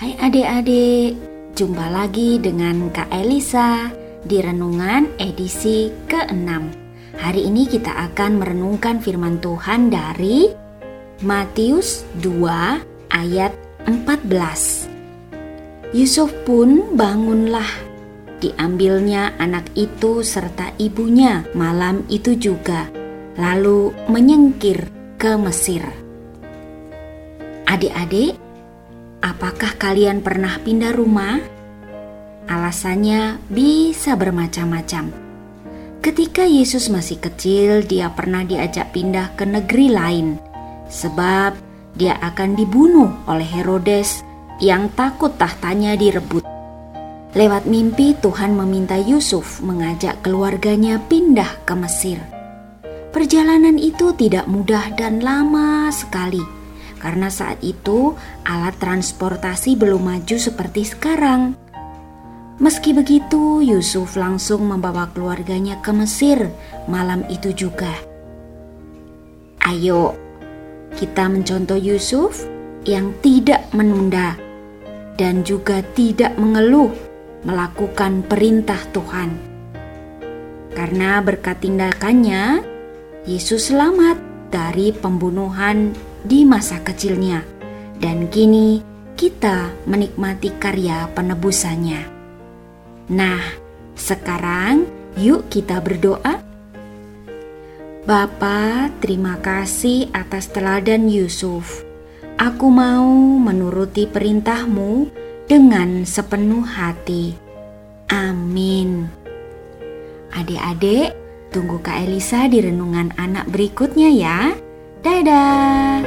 Hai adik-adik, jumpa lagi dengan Kak Elisa di Renungan edisi ke-6 Hari ini kita akan merenungkan firman Tuhan dari Matius 2 ayat 14 Yusuf pun bangunlah. Diambilnya anak itu serta ibunya malam itu juga Lalu menyingkir ke Mesir. Adik-adik, Apakah kalian pernah pindah rumah? Alasannya bisa bermacam-macam. Ketika Yesus masih kecil, dia pernah diajak pindah ke negeri lain, sebab dia akan dibunuh oleh Herodes yang takut tahtanya direbut. Lewat mimpi, Tuhan meminta Yusuf mengajak keluarganya pindah ke Mesir. Perjalanan itu tidak mudah dan lama sekali karena saat itu alat transportasi belum maju seperti sekarang. Meski begitu, Yusuf langsung membawa keluarganya ke Mesir malam itu juga. Ayo, kita mencontoh Yusuf yang tidak menunda dan juga tidak mengeluh melakukan perintah Tuhan. Karena berkat tindakannya, Yesus selamat dari pembunuhan di masa kecilnya, dan kini kita menikmati karya penebusannya. Nah, sekarang yuk kita berdoa. Bapa, terima kasih atas teladan Yusuf. Aku mau menuruti perintahmu dengan sepenuh hati. Amin. Adik-adik, tunggu Kak Elisa di renungan anak berikutnya ya. Dadah!